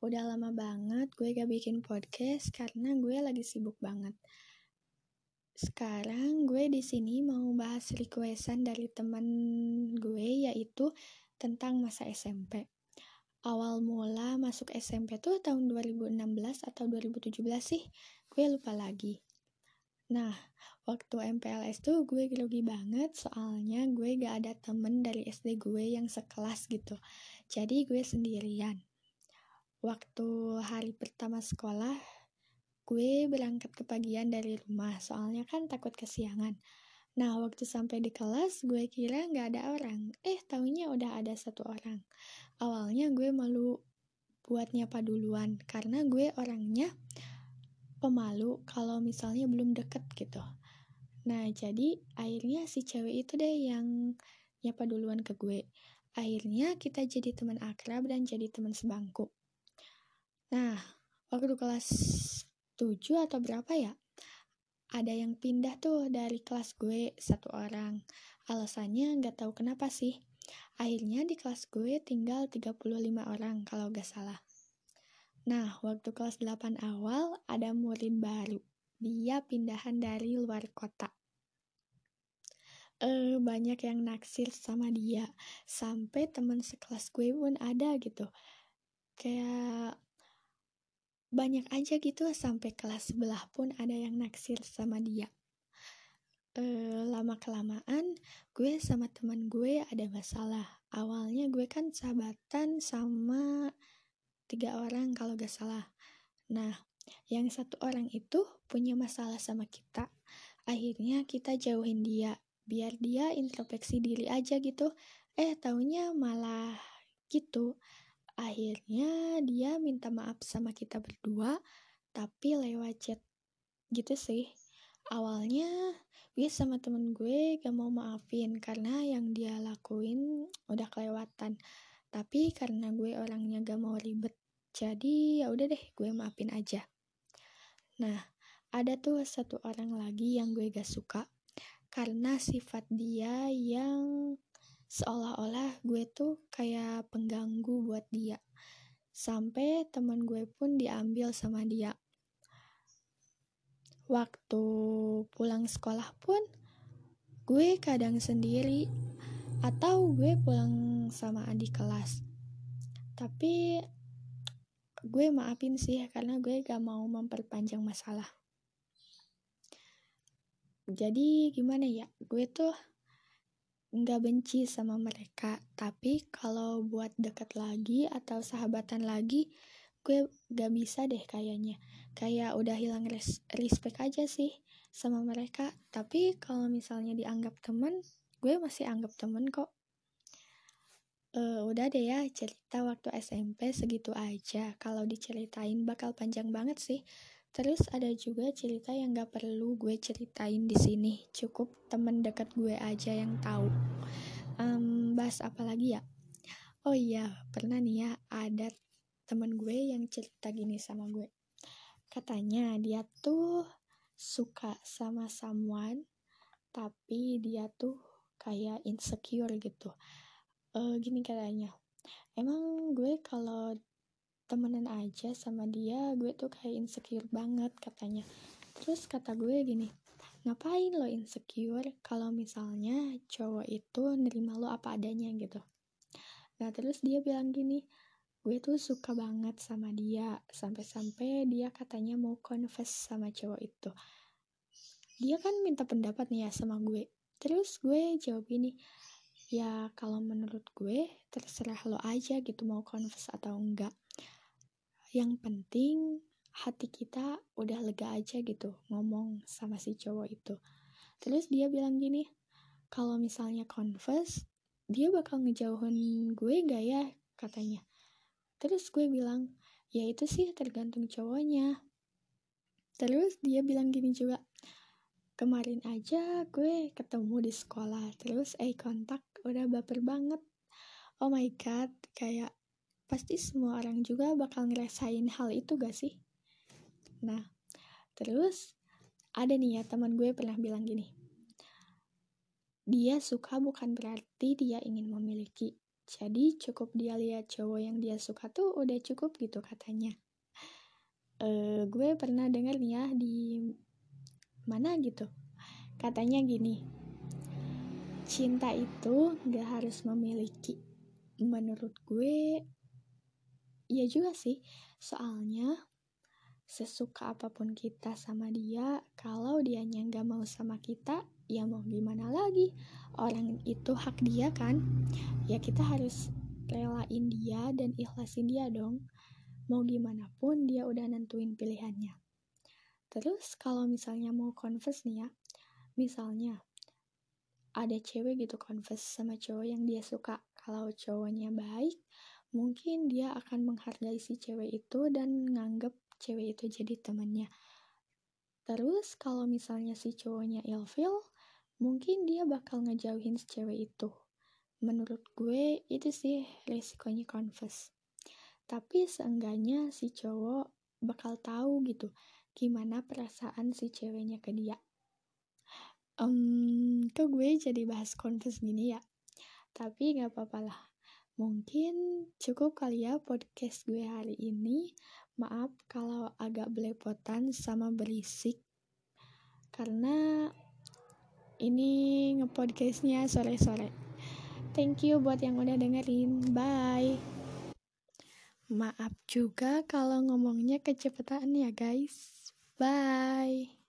Udah lama banget gue gak bikin podcast karena gue lagi sibuk banget. Sekarang gue di sini mau bahas requestan dari teman gue yaitu tentang masa SMP. Awal mula masuk SMP tuh tahun 2016 atau 2017 sih, gue lupa lagi. Nah, waktu MPLS tuh gue grogi banget soalnya gue gak ada temen dari SD gue yang sekelas gitu. Jadi gue sendirian. Waktu hari pertama sekolah, gue berangkat ke pagian dari rumah soalnya kan takut kesiangan. Nah, waktu sampai di kelas, gue kira gak ada orang. Eh, taunya udah ada satu orang. Awalnya gue malu buat nyapa duluan, karena gue orangnya pemalu kalau misalnya belum deket gitu. Nah, jadi akhirnya si cewek itu deh yang nyapa duluan ke gue. Akhirnya kita jadi teman akrab dan jadi teman sebangku. Nah, waktu kelas 7 atau berapa ya? Ada yang pindah tuh dari kelas gue satu orang. Alasannya nggak tahu kenapa sih. Akhirnya di kelas gue tinggal 35 orang kalau gak salah. Nah, waktu kelas 8 awal ada murid baru. Dia pindahan dari luar kota. Eh, banyak yang naksir sama dia. Sampai teman sekelas gue pun ada gitu. Kayak banyak aja gitu sampai kelas sebelah pun ada yang naksir sama dia. Eh, lama kelamaan gue sama teman gue ada masalah. Awalnya gue kan sahabatan sama tiga orang kalau gak salah. Nah, yang satu orang itu punya masalah sama kita. Akhirnya kita jauhin dia, biar dia introspeksi diri aja gitu. Eh, taunya malah gitu. Akhirnya dia minta maaf sama kita berdua, tapi lewat chat gitu sih. Awalnya gue sama temen gue gak mau maafin karena yang dia lakuin udah kelewatan. Tapi karena gue orangnya gak mau ribet, jadi ya udah deh gue maafin aja nah ada tuh satu orang lagi yang gue gak suka karena sifat dia yang seolah-olah gue tuh kayak pengganggu buat dia. Sampai teman gue pun diambil sama dia. Waktu pulang sekolah pun gue kadang sendiri atau gue pulang sama adik kelas. Tapi gue maafin sih karena gue gak mau memperpanjang masalah. Jadi gimana ya gue tuh nggak benci sama mereka tapi kalau buat deket lagi atau sahabatan lagi gue gak bisa deh kayaknya kayak udah hilang res respect aja sih sama mereka tapi kalau misalnya dianggap temen gue masih anggap temen kok Uh, udah deh ya cerita waktu SMP segitu aja. Kalau diceritain bakal panjang banget sih. Terus ada juga cerita yang gak perlu gue ceritain di sini. Cukup temen dekat gue aja yang tahu. Um, bahas apa lagi ya? Oh iya, pernah nih ya ada temen gue yang cerita gini sama gue. Katanya dia tuh suka sama someone, tapi dia tuh kayak insecure gitu uh, gini katanya emang gue kalau temenan aja sama dia gue tuh kayak insecure banget katanya. Terus kata gue gini ngapain lo insecure kalau misalnya cowok itu nerima lo apa adanya? Gitu. Nah terus dia bilang gini gue tuh suka banget sama dia sampai-sampai dia katanya mau confess sama cowok itu. Dia kan minta pendapat nih ya sama gue. Terus gue jawab gini ya kalau menurut gue terserah lo aja gitu mau confess atau enggak yang penting hati kita udah lega aja gitu ngomong sama si cowok itu. Terus dia bilang gini kalau misalnya confess dia bakal ngejauhin gue gak ya? katanya. Terus gue bilang ya itu sih tergantung cowoknya. Terus dia bilang gini juga kemarin aja gue ketemu di sekolah terus eh kontak udah baper banget. Oh my god kayak pasti semua orang juga bakal ngerasain hal itu gak sih nah terus ada nih ya teman gue pernah bilang gini dia suka bukan berarti dia ingin memiliki Jadi cukup dia lihat cowok yang dia suka tuh udah cukup gitu katanya. Uh, gue pernah denger nih ya di mana gitu. Katanya gini, cinta itu gak harus memiliki. Menurut gue, ya juga sih. Soalnya sesuka apa pun kita sama dia, kalau dia gak mau sama kita, ya mau gimana lagi? Orang itu hak dia kan? Ya kita harus relain dia dan ikhlasin dia dong. Mau gimana pun dia udah nentuin pilihannya. Terus kalau misalnya mau confess nih ya misalnya ada cewek gitu confess sama cowok yang dia suka. Kalau cowoknya baik mungkin dia akan menghargai si cewek itu dan nganggep cewek itu jadi temannya terus kalau misalnya si cowoknya ilfil mungkin dia bakal ngejauhin si cewek itu. Menurut gue itu sih resikonya confess. Tapi seenggaknya si cowok bakal tahu gitu gimana perasaan si ceweknya ke dia. Um, kok gue jadi bahas confess gini ya? Tapi gak apa-apa lah. Mungkin cukup kali ya podcast gue hari ini. Maaf kalau agak belepotan sama berisik. Karena ini ngepodcastnya sore-sore. Thank you buat yang udah dengerin. Bye. Maaf juga kalau ngomongnya kecepatan ya guys. Bye.